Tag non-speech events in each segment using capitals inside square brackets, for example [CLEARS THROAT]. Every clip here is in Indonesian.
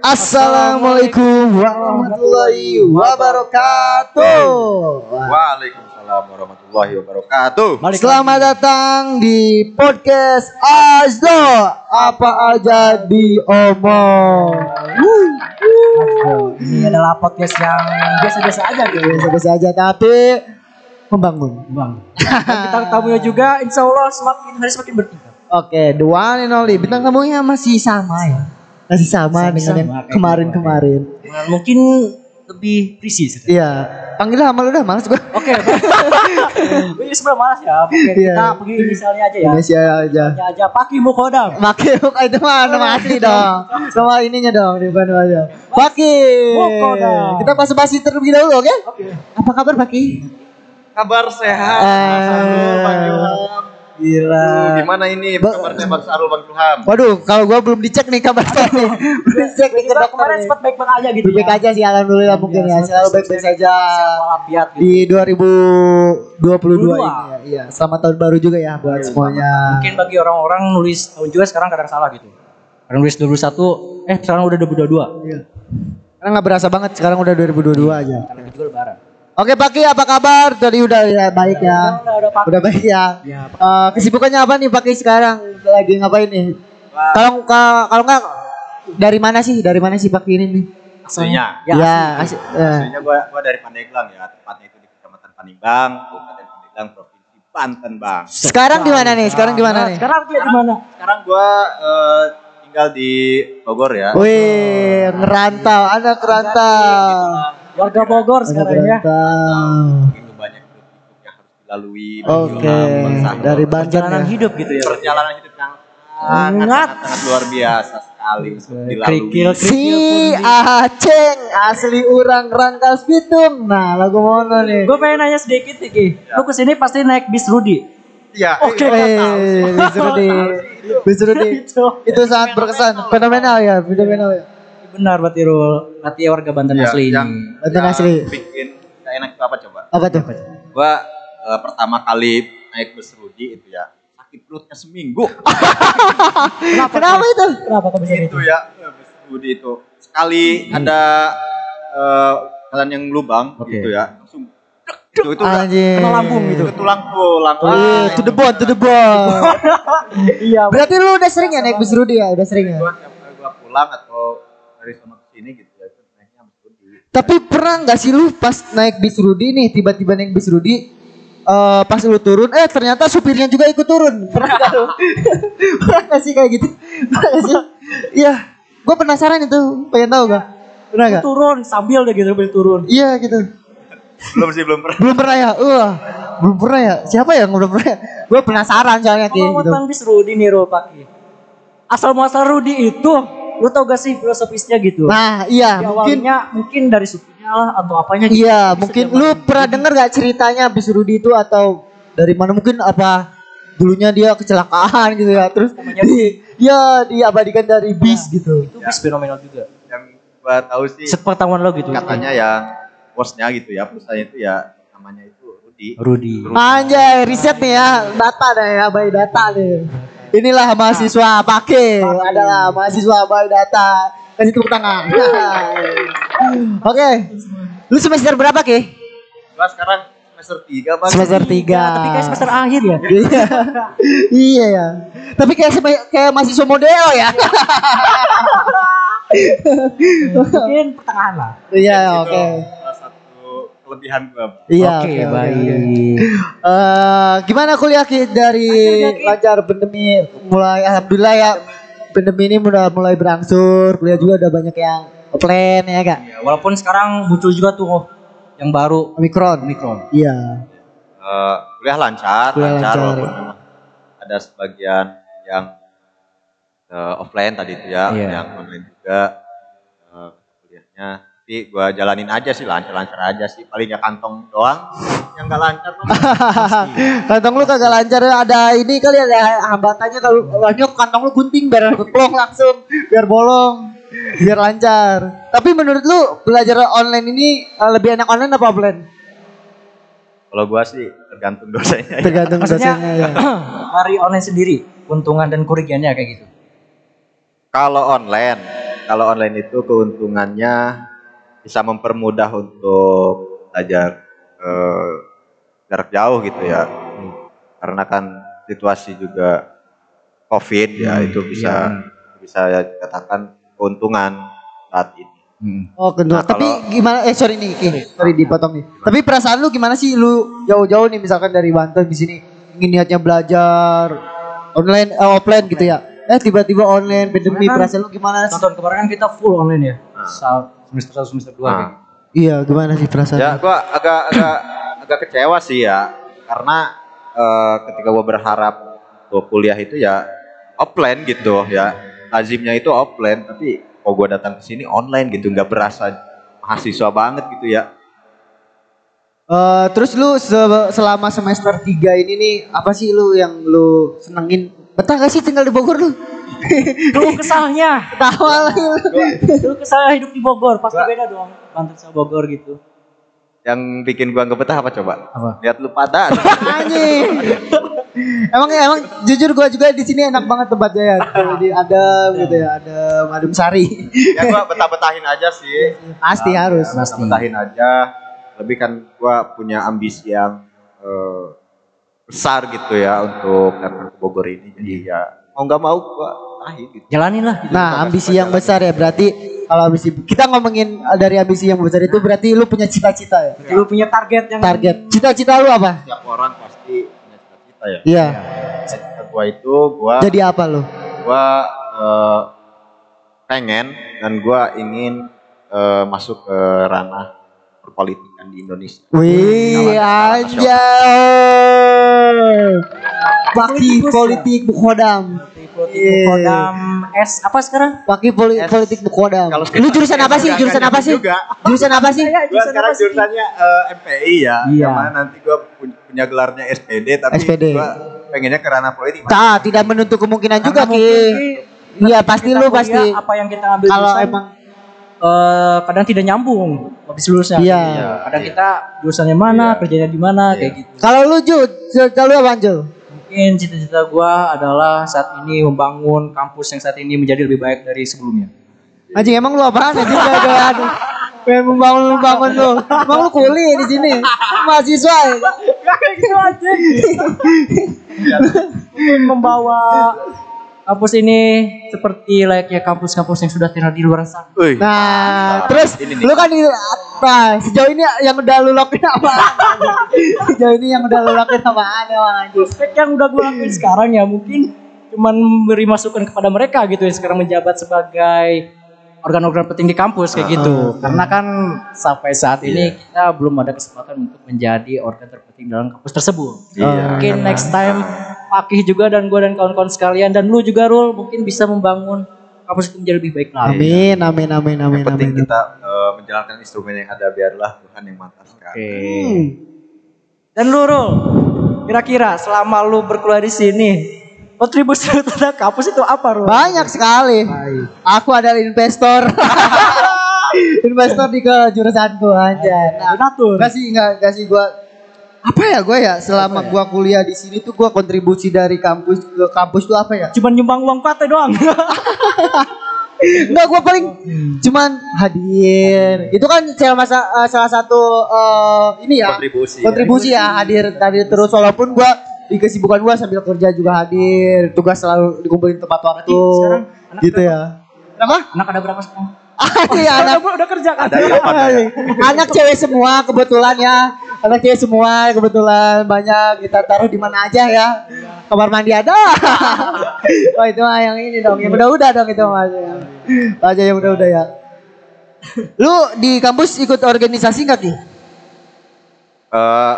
Assalamualaikum warahmatullahi wabarakatuh. Waalaikumsalam warahmatullahi wabarakatuh. Selamat datang di podcast Azdo. Apa aja diomong. Ini adalah podcast yang biasa-biasa aja gitu. Biasa-biasa aja tapi membangun. Bang. Kita tamunya juga insya Allah semakin hari semakin bertingkat. Oke, dua nih Noli. Bintang tamunya masih sama ya. Masih sama Masih dengan sama, yang kemarin-kemarin. Nah, Mungkin lebih precis. Iya. Panggil sama lu dah, males gua. Oke. [LAUGHS] Ini sebenarnya malas ya. Oke, Iya. kita pergi inisialnya aja ya. Indonesia aja. Inisialnya aja Paki Mukodam. Pakai itu mah nama asli dong. Nama ininya dong di depan aja. Paki. Wokoda. Kita basa-basi terlebih dahulu oke? Apa kabar Paki? Kabar sehat. Eh, Gila. Gimana ini kabarnya Bang Sarul Bang Ilham? Waduh, kalau gua belum dicek nih kabar [LAUGHS] saya nih. belum dicek nih ke dokter kemarin sempat baik-baik aja gitu. Baik ya. aja sih alhamdulillah mungkin ya. Selalu baik-baik saja walafiat gitu. di 2022 22. ini ya. Iya, selamat tahun baru juga ya buat semuanya. Mungkin bagi orang-orang nulis tahun juga sekarang kadang salah gitu. Kadang nulis 21, eh sekarang udah 2022. Iya. Karena nggak berasa banget sekarang udah 2022 aja. Karena juga lebaran. Oke Paki apa kabar? Tadi udah ya baik ya. Udah, udah, Pak. Udah baik ya. Ya, Eh, kesibukannya apa nih Paki sekarang? Lagi ngapain nih? Kalau ka- kalau nggak dari mana sih? Dari mana sih Paki ini nih? Aslinya. Ya, Ya, asli- eh. Aslinya gua gua dari Pandeglang ya, tepatnya itu di Kecamatan Panimbang, Kabupaten Pandeglang, Provinsi Banten, Bang. Sekarang di mana nih? Sekarang di mana nih? Sekarang di mana? Sekarang gua eh, tinggal di Bogor ya. Wih, ngerantau, anak kerantau. Warga Bogor sekarang ya. Begitu banyak yang harus dilalui. Oke, dari Banten Perjalanan ya. hidup gitu ya. perjalanan hidup yang Sangat. sangat luar biasa sekali untuk dilalui. Si. Aceng asli orang Rangkas Bitung. Nah, lagu mana nih? Gue pengen nanya sedikit nih, Ki. Lu ke sini pasti naik bis Rudi. Iya. Oke. Eh, Bis Rudi. Bis Rudi. Itu. Itu sangat berkesan. Fenomenal ya, fenomenal ya. Benar berarti Rul. Berarti warga Banten Iya, asli yang, ini. Banten yang asli. bikin gak enak itu apa coba? Apa tuh? Gua eh, pertama kali naik bus Rudi itu ya sakit perutnya seminggu. Kenapa itu? Kenapa kok bisa gitu? itu ya bus Rudi itu sekali ada eh, jalan yang lubang Oke. gitu ya langsung itu itu. Kena lambung gitu. itu tulang tulang. Oh, to the bone, to the bone. [LAUGHS] Iya. Berarti lu udah sering ya naik bis Rudi ya? Udah sering ya? Gua pulang atau dari sana ke sini gitu ya itu naiknya Rudi. Tapi pernah nggak sih lu pas naik bis Rudi nih tiba-tiba naik bis Rudi eh pas lu turun eh ternyata supirnya juga ikut turun. Pernah nggak lu? [LAUGHS] pernah nggak sih kayak gitu? Pernah nggak sih? Iya, gue penasaran itu, pengen tahu gak? Pernah nggak? Turun sambil deh gitu sambil turun. Iya gitu. Belum sih belum pernah. Belum pernah ya? Wah, belum pernah ya? Siapa yang belum pernah? Gue penasaran soalnya kayak Kalau gitu. tentang bis Rudi nih Rul Paki. Asal muasal Rudi itu, lu tau gak sih filosofisnya gitu? Nah, iya, Di mungkin awalnya mungkin dari supirnya lah atau apanya gitu. Iya, Bisa mungkin dia lu pernah dengar gak ceritanya bis Rudi itu atau dari mana mungkin apa dulunya dia kecelakaan gitu ya, terus Namanya di, ya diabadikan dari bis gitu. itu bis fenomenal juga. Yang gua tahu sih Sepengetahuan lo gitu. katanya ya bosnya gitu ya perusahaan itu ya namanya itu Rudi. Rudi. Anjay, riset nih ya, data deh ya, by data nih. Inilah mahasiswa pakai adalah mahasiswa by data. Kasih tepuk tangan. Oke. Lu semester berapa, Ki? Gua sekarang semester 3 Bang. Semester 3. Ya, tapi kayak semester akhir ya. Iya. iya ya. Tapi kayak kayak mahasiswa model ya. [LAUGHS] Mungkin pertengahan lah. Iya, Itu oke. Kelebihan. Bang. Iya, Oke, oke, oke, baik. oke. Eh, gimana kuliah Ki dari Lancar, pandemi mulai alhamdulillah ya. Pandemi ini udah mulai berangsur, kuliah juga udah banyak yang plan ya kak. Ya, walaupun sekarang muncul juga tuh oh, yang baru Omikron. Omikron. Iya. Eh, kuliah lancar, Kuliah lancar, lancar. walaupun memang ada sebagian yang eh, offline tadi itu ya, Iya. yang online juga eh, kuliahnya. Tapi gua jalanin aja sih lancar-lancar aja sih. Paling ya kantong doang yang nggak lancar. [LAUGHS] Kantong lu kagak lancar ya ada ini kali ada hambatannya kalau banyak kantong lu gunting biar keplong langsung biar bolong biar lancar. Tapi menurut lu belajar online ini eh, lebih enak online apa offline? Kalau gua sih tergantung dosanya. ya. Tergantung Maksudnya dosennya ya. [CLEARS THROAT] hari online sendiri, keuntungan dan kerugiannya kayak gitu. Kalau online kalau online itu keuntungannya bisa mempermudah untuk belajar eh, jarak jauh gitu ya. Karena kan situasi juga COVID ya Hmm, itu bisa bisa katakan keuntungan saat ini. Oh, kedua. Nah, Tapi kalau- gimana eh sorry nih, Ki. sorry dipotong nih. Tapi perasaan lu gimana sih lu jauh-jauh nih misalkan dari Banten di sini ingin niatnya belajar online eh, offline gitu ya. Eh tiba-tiba online pandemi kan- perasaan lu gimana sih? Tahun kemarin kan kita full online ya. Ah. Semester 1 semester 2 Nah. Iya, gimana sih perasaan? Ya, gua agak agak agak kecewa sih ya, karena eh, ketika gua berharap gua kuliah itu ya offline gitu ya, lazimnya itu offline, tapi kok gua datang ke sini online gitu, nggak berasa mahasiswa banget gitu ya. Eh, terus lu se- selama semester 3 ini nih apa sih lu yang lu senengin? Betah gak sih tinggal di Bogor lu? [LAUGHS] Lu kesahnya. Tawa lagi lu. Lu kesah hidup di Bogor, pasti beda dong. Banten sama Bogor gitu. Yang bikin gua nggak betah apa coba? Apa? Lihat lu pada. Anjing. emang emang jujur gua juga di sini enak banget tempatnya ya. Di adem gitu ya, adem, adem sari. ya gua betah-betahin aja sih. Pasti Ah, harus. ya, betah-betahin aja. Lebih kan gua punya ambisi yang eh, besar gitu ya untuk ke Bogor ini. Jadi ya mau nggak mau gua betahin gitu. Jalanin lah. Gitu. Nah, ambisi yang besar ya berarti kalau ambisi kita ngomongin dari ambisi yang besar itu berarti lu punya cita-cita ya. Lu punya target yang Target. Cita-cita lu apa? Setiap orang pasti punya cita-cita ya. Iya. Cita gua itu gua Jadi apa lu? gua eh, pengen dan gua ingin eh, masuk ke ranah perpolitikan di Indonesia. Wih, Kawan- ya? politik Bukodam. Iya. Kodam S apa sekarang? Baki poli- S. politik Bukodam. Kalau Lu jurusan apa sih? Jurusan apa sih? Jurusan apa sih? Gua sekarang jurusannya eh, MPI ya. Iya. Mana nanti gua pu- punya gelarnya SPD tapi SPD. gua pengennya ke ranah politik. Tak, tidak menutup kemungkinan juga, Ki. Iya, pasti lu pasti. apa yang kita ambil Kalau jurusan, emang eh, kadang tidak nyambung habis lulusnya. Iya. Kadang kita jurusannya mana, Iya. kerjanya di mana kayak gitu. kalau lu Ju, kalau lu apa Jul? Mungkin cita-cita gua adalah saat ini membangun kampus yang saat ini menjadi lebih baik dari sebelumnya. Anjing emang lu apaan anjing gak ada aduh. Pengen membangun membangun lu. Emang lu kuliah di sini. Mahasiswa. ya? Kayak gitu aja. [LAUGHS] Mungkin membawa kampus ini seperti layaknya kampus-kampus yang sudah terkenal di luar sana. Nah, mantap. terus ini lu kan di nah, sejauh ini yang udah lu lakuin apa? sejauh ini yang udah lu lakuin apaan emang anjing? Yang udah gue lakuin sekarang ya mungkin cuman memberi masukan kepada mereka gitu ya sekarang menjabat sebagai organ-organ penting di kampus kayak gitu. Karena kan sampai saat ini kita belum ada kesempatan untuk menjadi organ terpenting dalam kampus tersebut. Iya. Mungkin next time Pakih juga dan gue dan kawan-kawan sekalian dan lu juga Rul mungkin bisa membangun kampus itu menjadi lebih baik lagi. Amin, amin, amin, amin, Yang penting amin. kita eh, menjalankan instrumen yang ada biarlah Tuhan yang mantaskan. Hmm. Dan lu Rul, kira-kira selama lu berkuliah di sini, kontribusi lu terhadap kampus itu apa Rul? Banyak sekali. Aku adalah investor. [LAUGHS] investor di ke jurusanku aja. Nah, Donatur. Gak sih, gak, gak sih gua apa ya gue ya selama gua kuliah di sini tuh gua kontribusi dari kampus ke kampus tuh apa ya? Cuman nyumbang uang pate doang. [LAUGHS] Enggak gua paling cuman hadir. Itu kan salah masa eh, salah satu eh, ini ya Kontribusi. kontribusi ya hadir hadir terus walaupun gua di kesibukan gua sambil kerja juga hadir tugas selalu dikumpulin tepat waktu sekarang anak gitu ya kenapa Anak ada berapa sekarang? [LAUGHS] iya anak udah, udah kerja kan? Ada delapan ya. anak cewek semua kebetulan ya anak cewek semua kebetulan banyak. Kita taruh di mana aja ya? Kamar mandi ada. [LAUGHS] Oh itu mah yang ini dong yang udah-udah dong itu mah aja yang udah-udah ya. Lu di kampus ikut organisasi nggak sih Eh,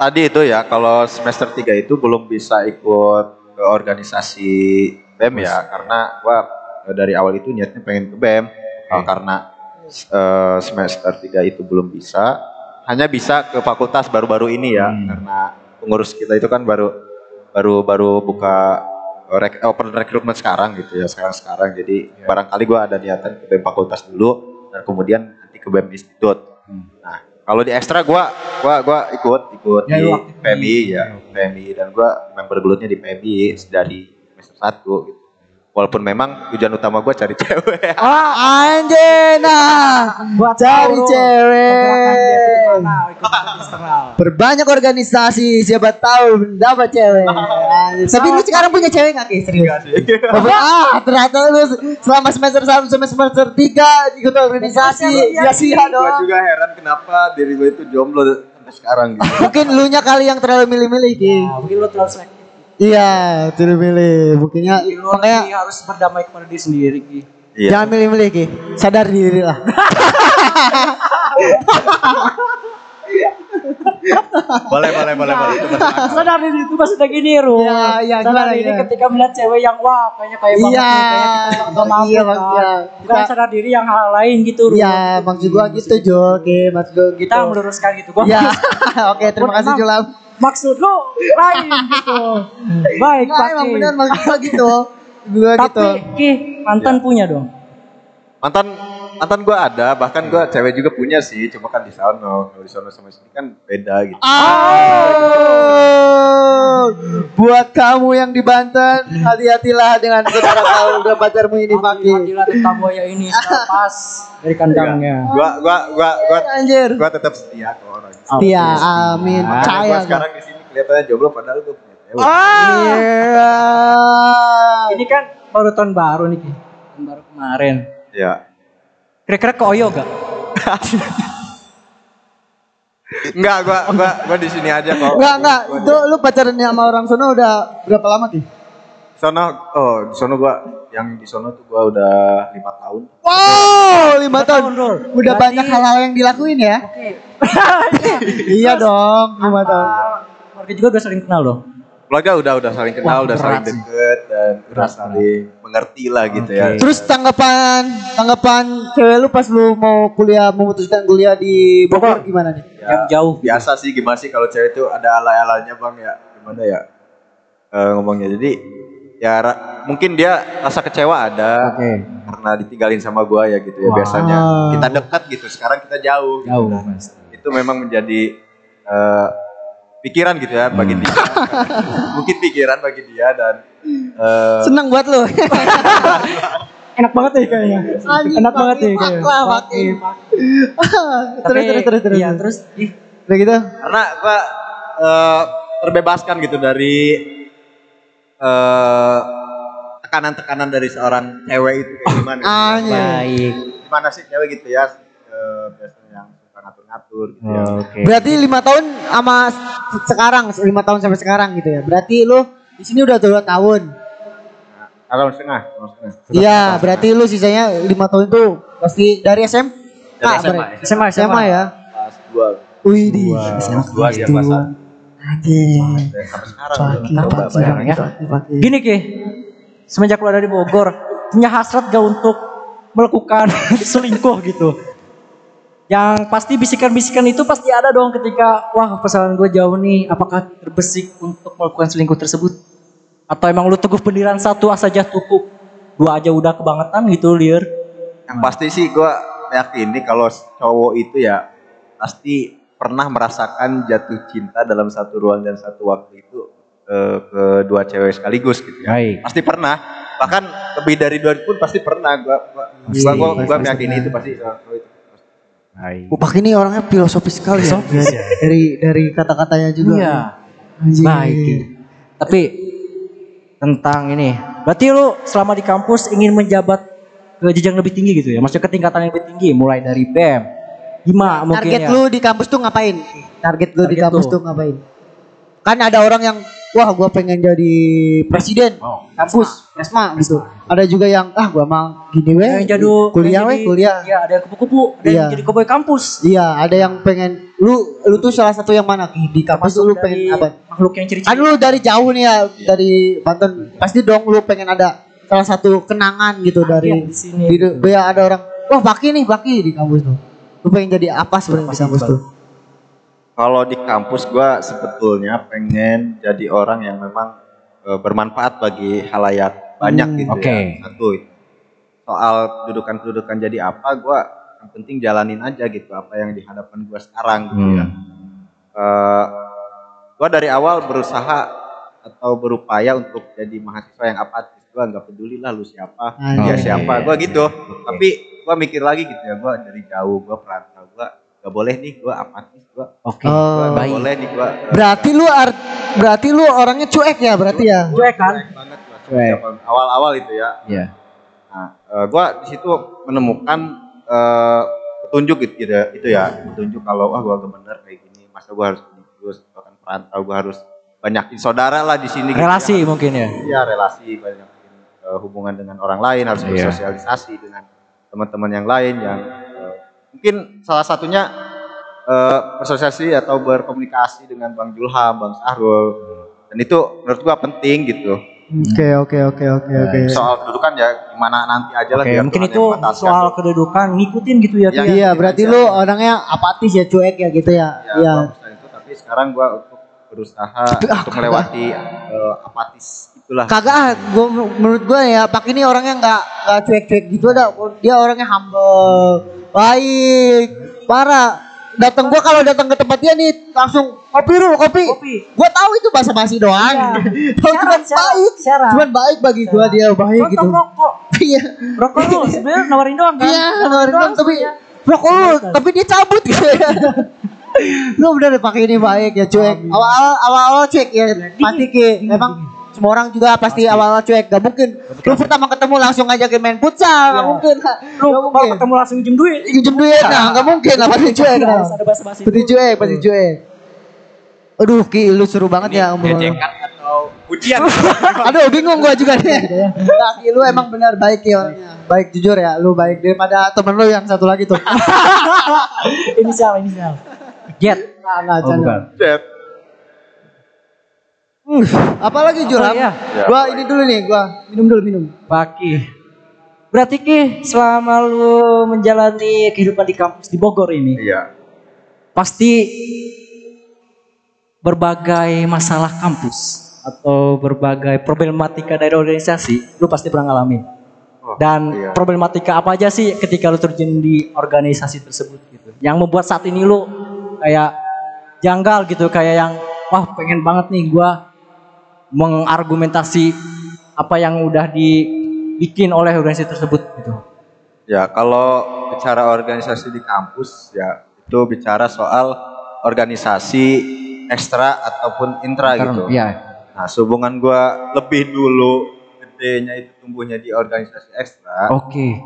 tadi itu ya kalau semester 3 itu belum bisa ikut ke organisasi BEM ya karena gua eh, dari awal itu niatnya pengen ke BEM Eh, karena eh, semester 3 itu belum bisa hanya bisa ke fakultas baru-baru ini ya karena pengurus kita itu kan baru baru baru buka rek, open recruitment sekarang gitu ya sekarang sekarang. Jadi barangkali gua ada niatan ke BEM fakultas dulu dan kemudian nanti ke BEM institut. Nah kalau di ekstra gua gua gua ikut ikut Ya, di PMI ya PMI dan gua member gelutnya di PMI dari semester 1 gitu walaupun memang tujuan utama gue cari cewek. [LAUGHS] Ah, nah. Buat Cari tahu, cewek. Berbanyak organisasi, siapa tahu dapat cewek. Tapi lu sekarang punya cewek gak Ki? Serius? Ah, ternyata lu selama semester 1 sampai semester 3 ikut organisasi. Ya sia Gue juga heran kenapa diri gue itu jomblo sampai sekarang gitu. Mungkin lu nya kali yang terlalu milih-milih Ki. Nah, mungkin lo terlalu selektif. Iya, terlalu milih. Lo makanya harus berdamai kepada diri sendiri. Ki. Iya. jangan milih-milih Ki. Sadar diri lah. [LAUGHS] boleh boleh boleh boleh itu. Sadar diri itu pas udah gini, Ru. Iya, iya, Sadar gimana, diri ketika melihat cewek yang wah, kayaknya kayak banget Iya, kayaknya kita mampu iya, kan. maksudnya. Bukan Kita- sadar diri yang hal lain gitu, Ru. Iya, maksud gua gitu Jul, Ki. Maksud gua gitu. Kita meluruskan gitu. Gua Iya. [LAUGHS] Oke, terima kasih Julam. Maksud lu lain gitu. [LAUGHS] Baik, Enggak, Pak. emang benar maksud gua gitu. Gua Tapi gitu. Ki, mantan punya dong. Mantan mantan gue ada, bahkan gue cewek juga punya sih, cuma kan di sono. Kalau di sono sama sini kan beda gitu. Oh, buat kamu yang di Banten, hati-hatilah dengan saudara kamu dan pacarmu ini Paki. Hati-hatilah tentang buaya ini pas dari kandangnya. Gua gua gua gua Anjir. gua tetap setia ke orang. Setia, amin. Percaya sekarang di sini kelihatannya jomblo padahal gue punya cewek. Iya. Ini kan baru tahun baru nih. Tahun baru kemarin. Ya. Kira-kira ke Oyo gak? Enggak, gua gua gua di sini aja kok. Enggak, enggak. Itu lu pacaran sama orang sono udah berapa lama, Ki? Sono, oh di sono gua yang di sono tuh gua udah lima tahun. Wow, lima tahun. tahun. Udah Berarti- banyak hal-hal yang dilakuin ya. Oke. [LAUGHS] iya dong, lima tahun. Keluarga juga udah sering kenal loh. Keluarga udah udah saling kenal, Wah, udah saling deket dan udah saling mengerti lah gitu ya. Terus tanggapan tanggapan cewek lu pas lu mau kuliah memutuskan kuliah di Bogor gimana nih? Ya, Yang jauh. biasa sih gimana sih kalau cewek itu ada ala-alanya bang ya gimana ya Eh, ngomongnya jadi ya ra- mungkin dia rasa kecewa ada Oke. karena ditinggalin sama gua ya gitu ya Wow. biasanya kita dekat gitu sekarang kita jauh gitu. Jauh, Mas. itu memang menjadi eh, pikiran gitu ya bagi dia [LAUGHS] mungkin pikiran bagi dia dan eh, Seneng buat lu. [LAUGHS] Enak banget ya kayaknya. Enak banget ya kayaknya. Lah, [LAUGHS] terus terus terus terus. Iya, terus ih, Udah gitu. karena gua eh, terbebaskan gitu dari eh, tekanan-tekanan dari seorang cewek itu kayak gimana gitu ya. Anjir. baik. gimana sih cewek gitu ya ngatur-ngatur gitu ya Oke. Berarti lima tahun sama se- sekarang, lima tahun sampai sekarang gitu ya. Berarti lu di sini udah dua tahun. tahun setengah tahun setengah Iya, berarti lu sisanya lima tahun itu pasti dari SM? Dari Kak, SMA, berarti. SMA, SMA ya. kelas dua Wih di. kelas dua sampai sekarang ya. paki, paki. Gini Ki, semenjak keluar dari Bogor, punya hasrat gak untuk melakukan [LAUGHS] selingkuh gitu? Yang pasti bisikan-bisikan itu pasti ada dong ketika, wah pasangan gue jauh nih, apakah terbesik untuk melakukan selingkuh tersebut? Atau emang lu teguh pendirian satu saja cukup? Dua aja udah kebangetan gitu, Lir. yang pasti sih gue yakin nih kalau cowok itu ya pasti pernah merasakan jatuh cinta dalam satu ruang dan satu waktu itu eh, ke dua cewek sekaligus gitu ya Baik. pasti pernah bahkan lebih dari dua pun pasti pernah gua gua Pasti, gua, gua, gua pasti, meyakini pasti. itu pasti cowok itu. Baik. Bu Pak ini orangnya filosofis sekali ya. Ya. Dari dari kata-katanya juga. Iya. Anjir. Baik. Tapi tentang ini, berarti lu selama di kampus ingin menjabat ke jenjang lebih tinggi gitu ya? Maksudnya ke tingkatan yang lebih tinggi, mulai dari BEM, Hima mungkin Target ya. lu di kampus tuh ngapain? Target lu di Target kampus lu. tuh ngapain? Kan ada orang yang wah gua pengen jadi presiden Oh, kampus, Esma gitu. Ada juga yang ah gua mau gini weh. Yang jadi kuliah yang weh, kuliah. Iya, ada yang kupu-kupu, ada yang Iya. jadi koboi kampus. Iya, ada yang pengen lu lu tuh salah satu yang mana Ki? di kampus lu pengen apa? Makhluk yang Kan ciri-ciri. lu dari jauh nih ya, dari Banten. Pasti dong lu pengen ada salah satu kenangan gitu dari di sini. di, di- ada orang, wah Baki nih, Baki di kampus tuh. Lu pengen jadi apa sebenarnya di kampus tuh? Kalau di kampus gua sebetulnya pengen jadi orang yang memang eh, bermanfaat bagi halayak banyak Hmm, gitu oke. ya satu soal kedudukan-kedudukan jadi apa gua yang penting jalanin aja gitu apa yang di hadapan gua sekarang gitu ya. Eh, gua dari awal berusaha atau berupaya untuk jadi mahasiswa yang apatis. Gua nggak peduli lah lu siapa dia siapa gua gitu. Tapi gua mikir lagi gitu ya gua dari jauh gua perantau gua gak boleh nih gua apatis gua Oke. Oh. gua nggak Baik. boleh nih gua eh, Berarti lu art, berarti lu orangnya cuek ya berarti ya. Cuek kan? cuek banget gua Cuek. Siapa- awal-awal itu ya Iya. Nah, eh, gua di situ menemukan eh, petunjuk gitu, gitu ya, itu ya, petunjuk kalau wah gua gak bener kayak gini, masa gua harus terus, bahkan perantau gua harus banyakin saudara lah di sini. gitu Relasi ya. mungkin ya. Iya relasi banyakin eh, hubungan dengan orang lain, harus Iya. bersosialisasi dengan teman-teman yang lain yang mungkin salah satunya eh, bersosialisasi atau berkomunikasi dengan Bang Julham, Bang Sahrul, dan itu menurut gua penting gitu. Oke oke oke oke oke. Soal kedudukan ya gimana nanti aja lah Oke, biar mungkin itu soal kedudukan ngikutin gitu ya. Iya, ya. Iya berarti lu orangnya apatis ya cuek ya gitu ya. ya, Iya. itu tapi sekarang gua untuk berusaha untuk melewati eh, apatis itulah Kagak ah, gua menurut gua ya Pak ini orangnya nggak nggak cuek-cuek gitu dah. Dia orangnya humble, baik, parah. Datang gua kalau datang ke tempat dia nih langsung kopi dulu kopi. Kopi. Gua tahu itu bahasa basi doang. Iya. Tahu [LAUGHS] cuman Syarat, baik. syarat. Cuman baik bagi gua dia baik gitu. Rokok. [LAUGHS] Iya. Rokok lu sebenarnya nawarin doang kan? Iya, nawarin doang, tapi rokok lu, tapi dia cabut gitu [LAUGHS] ya. lu bener pakai ini baik ya cuek. Awal-awal awal-awal cuek ya. Pasti ki. Emang semua orang juga pasti awal-awal cuek. Gak mungkin. Lu pertama ketemu langsung ngajakin main futsal. Gak Iya. mungkin. Lu Gak kalau mungkin. ketemu langsung minjem duit. Pinjem duit. Nah, gak mungkin lah pasti cuek. nah. Ada Pasti cuek, pasti cuek. Aduh, Ki, lu seru banget ya gejekan atau pujian [LAUGHS] Aduh, bingung gua juga nih. Nah, Ki, lu emang benar baik ya orangnya. Baik jujur ya, lu baik daripada temen lu yang satu lagi tuh. [LAUGHS] inisial, inisial. Jet. Nah, nah, Oh, bukan. Jet. Apalagi Joram? Oh, iya. Gua ini dulu nih, gua minum dulu minum. Baki. Berarti Ki, selama lu menjalani kehidupan di kampus di Bogor ini, iya pasti berbagai masalah kampus atau berbagai problematika dari organisasi, lu pasti pernah ngalamin. Oh, Dan iya. problematika apa aja sih ketika lu terjun di organisasi tersebut gitu. Yang membuat saat ini lu kayak janggal gitu, kayak yang wah pengen banget nih gua mengargumentasi apa yang udah dibikin oleh organisasi tersebut gitu. Ya, kalau bicara organisasi di kampus ya itu bicara soal organisasi ekstra ataupun intra gitu. Iya. Nah, sehubungan gua lebih dulu gedenya itu tumbuhnya di organisasi ekstra. Oke.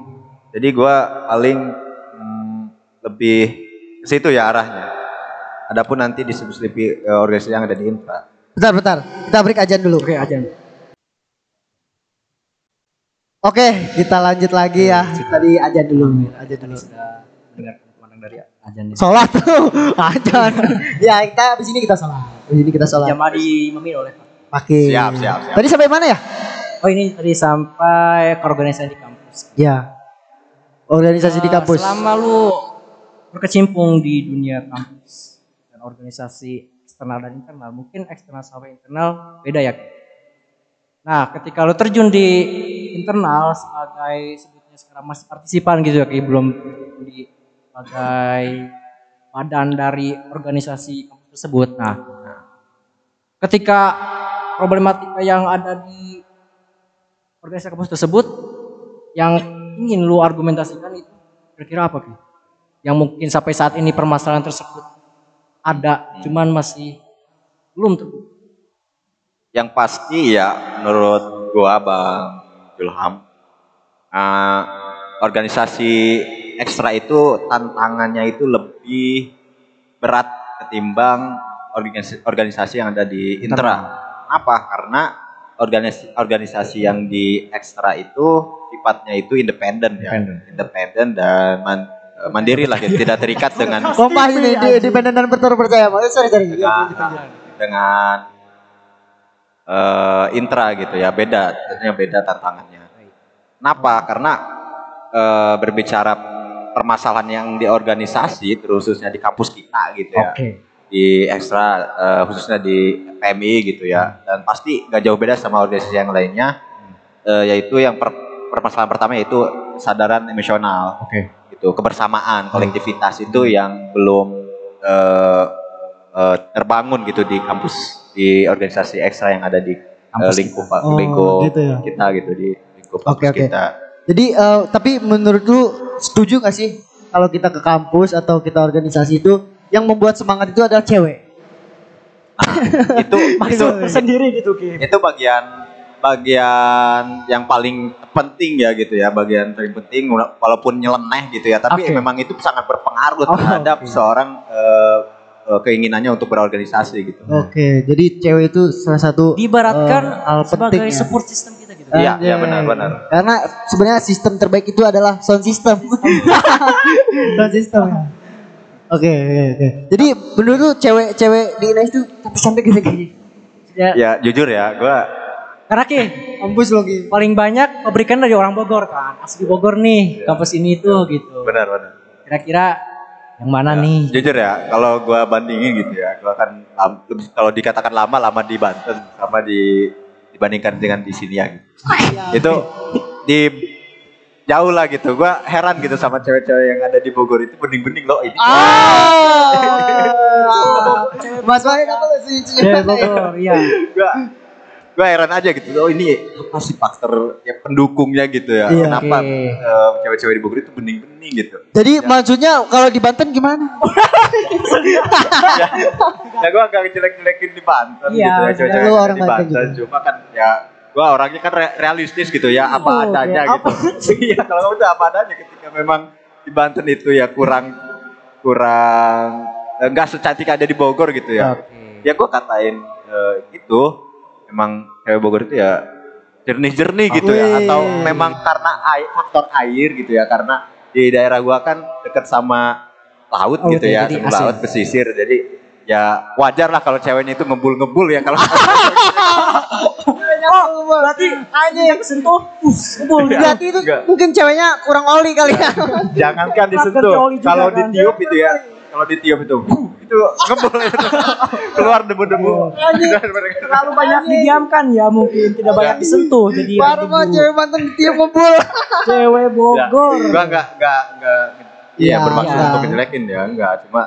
Jadi gua paling hmm, lebih ke situ ya arahnya. Adapun nanti disebut-sebut organisasi yang ada di intra. Bentar, bentar. Kita break aja dulu. Oke aja. Oke, kita lanjut lagi ya. Tadi aja dulu, aja dulu. Sudah mendengar pemandangan dari ajan ini. Sholat tuh, [LAUGHS] ajan. ya, kita di sini kita sholat. Di sini kita sholat. Jamaah diimamin oleh Pakai. Siap, siap, siap. Tadi sampai mana ya? Oh ini tadi sampai ke organisasi di kampus. Ya. Organisasi di Eh, kampus. Selama lu berkecimpung di dunia kampus dan organisasi eksternal dan internal, mungkin eksternal sama internal beda ya. Nah, ketika lu terjun di internal sebagai sebutnya sekarang masih partisipan gitu ya, kayak belum di sebagai badan dari organisasi tersebut. Nah, ketika problematika yang ada di organisasi kampus tersebut yang ingin lu argumentasikan itu kira-kira apa Ki? Yang mungkin sampai saat ini permasalahan tersebut ada, cuman masih belum terbukti. Yang pasti ya menurut gua Bang Julham eh, organisasi ekstra itu tantangannya itu lebih berat ketimbang organisasi, organisasi yang ada di intra. Apa? Karena organisasi organisasi yang di ekstra itu sifatnya itu independen ya, Independen. dan man- mandiri lah, gitu. tidak terikat dengan Kompas ini di independen dan terpercaya. Oh, sorry, sorry. dengan dengan eh, intra gitu ya beda tentunya beda tantangannya kenapa karena eh, berbicara permasalahan yang di organisasi terusnya di kampus kita gitu ya Oke. di ekstra eh, khususnya di PMI gitu ya dan pasti gak jauh beda sama organisasi yang lainnya eh, yaitu yang per- permasalahan pertama yaitu kesadaran emosional Oke. gitu kebersamaan kolektivitas itu yang belum eh, eh, terbangun gitu di kampus di organisasi ekstra yang ada di Kampus lingkup Oh, lingkup gitu ya. kita gitu di lingkup Oke, kampus oke. kita. Jadi eh, tapi menurut lu setuju gak sih kalau kita ke kampus atau kita organisasi itu yang membuat semangat itu adalah cewek? itu [LAUGHS] itu sendiri gitu Ki. itu bagian bagian yang paling penting ya gitu ya bagian paling penting walaupun nyeleneh gitu ya tapi Oke. memang itu sangat berpengaruh Oh, terhadap oke. seorang eh, keinginannya untuk berorganisasi gitu. Oke, jadi cewek itu salah satu Diibaratkan eh, hal sebagai penting ya. support system kita gitu. Iya, iya benar-benar. Karena sebenarnya sistem terbaik itu adalah sound system. [LAUGHS] sound system. ya. Oke, oke, oke. Jadi menurut lu cewek-cewek di Ines itu tapi sampai gini-gini. Ya, Ya jujur ya, gua karena Ki, Kampus lo Ki. paling banyak pabrikan dari orang Bogor kan. Asli Bogor nih, Iya. kampus ini tuh gitu. benar-benar. Kira-kira yang mana nih? Jujur ya, kalau gua bandingin gitu ya, gua kan kalau dikatakan lama lama di Banten sama di dibandingkan dengan di sini ya. Gitu. itu di jauh lah gitu. Gua heran gitu sama cewek-cewek yang ada di Bogor itu bening-bening loh ini. Ah. Mas Wahid apa sih? Cewek Bogor, iya. gua gua heran aja gitu. Oh ini apa sih faktor ya pendukungnya gitu ya. Iya. Kenapa Oke. eh, cewek-cewek di Bogor itu bening-bening gitu. Jadi maksudnya kalau di Banten gimana? [LAUGHS] ya gua agak jelek-jelekin di Banten Iya, gitu ya cewek-cewek di Banten juga. cuma kan ya gua orangnya kan re- realistis gitu ya apa Oh, adanya oke. gitu [LAUGHS] iya kalau udah apa adanya ketika memang di Banten itu ya kurang kurang eh, enggak secantik ada di Bogor gitu ya Oke. ya gua katain eh, itu memang cewek Bogor itu ya jernih-jernih gitu ya atau memang karena air, faktor air gitu ya karena di daerah gua kan dekat sama laut Oh, gitu ya jadi sama laut pesisir jadi ya wajar lah kalau ceweknya itu ngebul-ngebul ya kalau [LAUGHS] Oh, berarti aja yang kesentuh, us, kebul. Berarti itu Enggak. mungkin ceweknya kurang oli kali ya. jangankan disentuh kalau kan. ditiup itu ya kalau ditiup itu. Itu ngebul. Keluar debu-debu. Terlalu banyak didiamkan ya mungkin. Tidak banyak disentuh jadi Baru mau cewek Banten ditiup ngebul. cewek Bogor. Gua enggak enggak enggak Iya, iya. bermaksud iya. untuk ngejelekin ya enggak cuma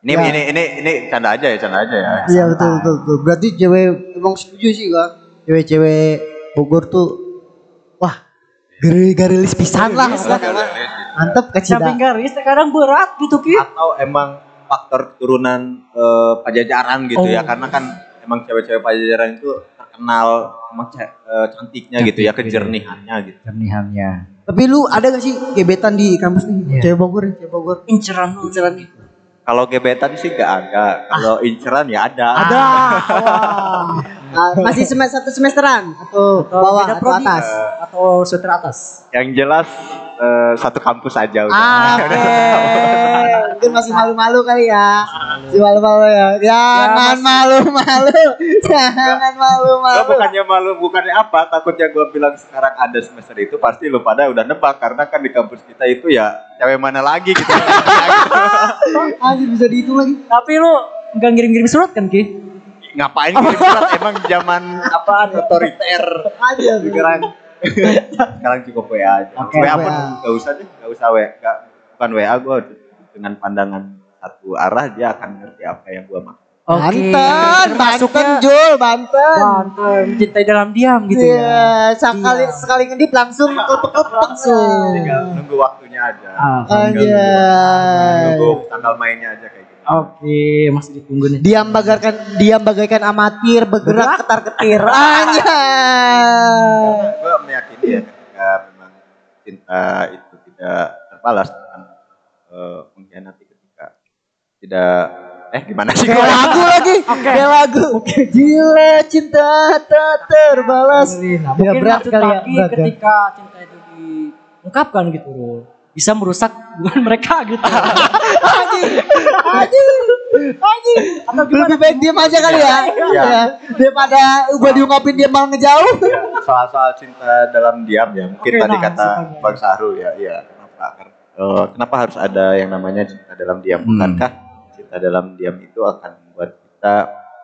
ini Ya. ini ini ini canda aja ya canda aja ya. Iya betul betul betul. Berarti cewek emang setuju sih kak. Cewek-cewek Bogor tuh wah garilis pisan lah. Mantep kecil. Samping garis terkadang berat gitu Ki. atau emang faktor keturunan eh, pajajaran gitu ya Oh. karena kan emang cewek-cewek pajajaran itu terkenal emang ce- eh, cantiknya gitu ya kejernihannya gitu Jernihannya. Tapi lu ada gak sih gebetan di kampus nih? Iya. Cewek Bogor nih, cewek Bogor. Inceran. Inceran nih. kalau gebetan sih gak ada kalau inceran ya ada Ada. Ah, [LAUGHS] masih semester satu semesteran atau bawah beda atau prodi. atas? atau sutra atas. yang jelas eh, satu kampus aja udah Ah, [LAUGHS] Oke, mungkin masih malu-malu kali ya. Masih malu-malu ya. Jangan masih- malu-malu. [LAUGHS] Jangan Gua malu-malu. bukannya malu, bukannya apa, takutnya gue bilang sekarang ada semester itu pasti lu pada udah nebak karena kan di kampus kita itu ya cewek mana lagi gitu. [LAUGHS] Anjir bisa dihitung lagi. Tapi lu nggak ngirim-ngirim surat kan Ki? Ngapain kirim surat emang zaman apaan otoriter. Aja. Sekarang sekarang cukup WA aja. Oke, WA WA. pun gak usah deh, gak usah WA. Gak, bukan WA gue dengan pandangan satu arah dia akan ngerti apa yang gue maksud. Banten, Banten, Termasuknya Jul, Banten. Banten, mencintai dalam diam gitu ya. Iya, sekali sekali ngedip langsung klepek langsung. Tinggal nunggu waktunya aja. Ah, Tinggal Anjay. nunggu tanggal mainnya aja kayak gitu. Oke, masih ditunggu nih. Diam bagaikan diam bagaikan amatir bergerak ketar ketir. [LAUGHS] Anjay. gue meyakini ya ketika memang cinta itu tidak terbalas dengan eh, mengkhianati ketika tidak eh gimana sih Kayak lagu lagi. Kayak lagu. Gila cinta tak terbalas. Nah, Ya, mungkin berat kali ya, ketika cinta itu diungkapkan gitu Rul, bisa merusak hubungan mereka gitu. Anjing. Anjing. Anjing. Atau gimana? Lebih baik diam aja kali ya. Iya. Ya. Daripada gua diungkapin dia malah ngejauh. soal-soal cinta dalam diam ya mungkin Oke, tadi nah, kata bang Sahrul ya iya kenapa eh, kenapa harus ada yang namanya cinta dalam diam Hmm. bukankah cinta dalam diam itu akan membuat kita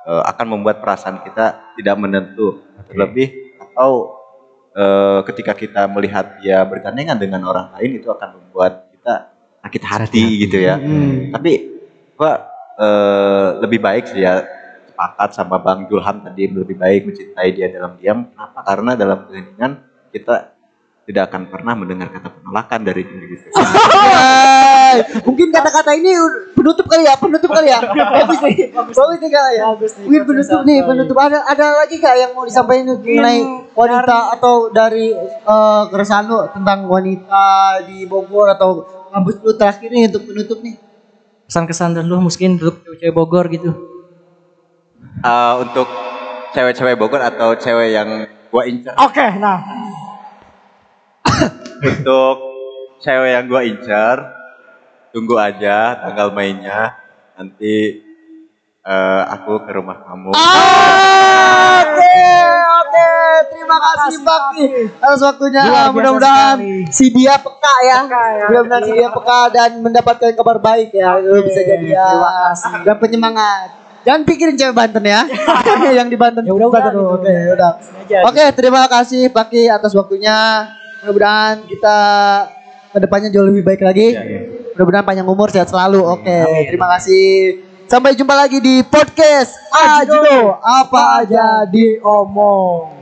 eh, akan membuat perasaan kita tidak menentu terlebih atau eh, ketika kita melihat dia bergandengan dengan orang lain itu akan membuat kita sakit hati gitu ya Hmm. tapi gua eh, lebih baik sih ya sepakat sama Bang Julham tadi lebih baik mencintai dia dalam diam. Kenapa? Karena dalam keheningan kita tidak akan pernah mendengar kata penolakan dari diri [LAUGHS] kita. Mungkin kata-kata ini penutup kali ya, penutup kali ya. Bagus nih, bagus nih kali ya. Bagus nih, Mungkin penutup nih, penutup. Ada ada lagi gak yang mau disampaikan mengenai wanita atau dari eh, keresahan lu tentang wanita di Bogor atau kampus lu terakhir nih untuk penutup nih? Kesan-kesan dan lu mungkin untuk cewek Bogor gitu. Eh, untuk cewek-cewek Bogor atau cewek yang gua incar. Oke, nah. Untuk cewek yang gua incar, tunggu aja tanggal mainnya. Nanti eh, aku ke rumah kamu. Oke, oke. Terima kasih Baki atas waktunya. Mudah-mudahan si dia peka ya. Ya. Mudah-mudahan si dia peka dan mendapatkan kabar baik ya. Lu bisa jadi ya. Terima kasih. Dan penyemangat. Jangan pikirin cewek Banten ya. [LAUGHS] yang di Banten. Ya udah, udah, Banten, udah. Oke, terima kasih Baki atas waktunya. Mudah-mudahan kita ke depannya jauh lebih baik lagi. Ya, ya. Mudah-mudahan panjang umur sehat selalu. Oke, Amin. terima kasih. Sampai jumpa lagi di podcast Ajudo apa aja diomong.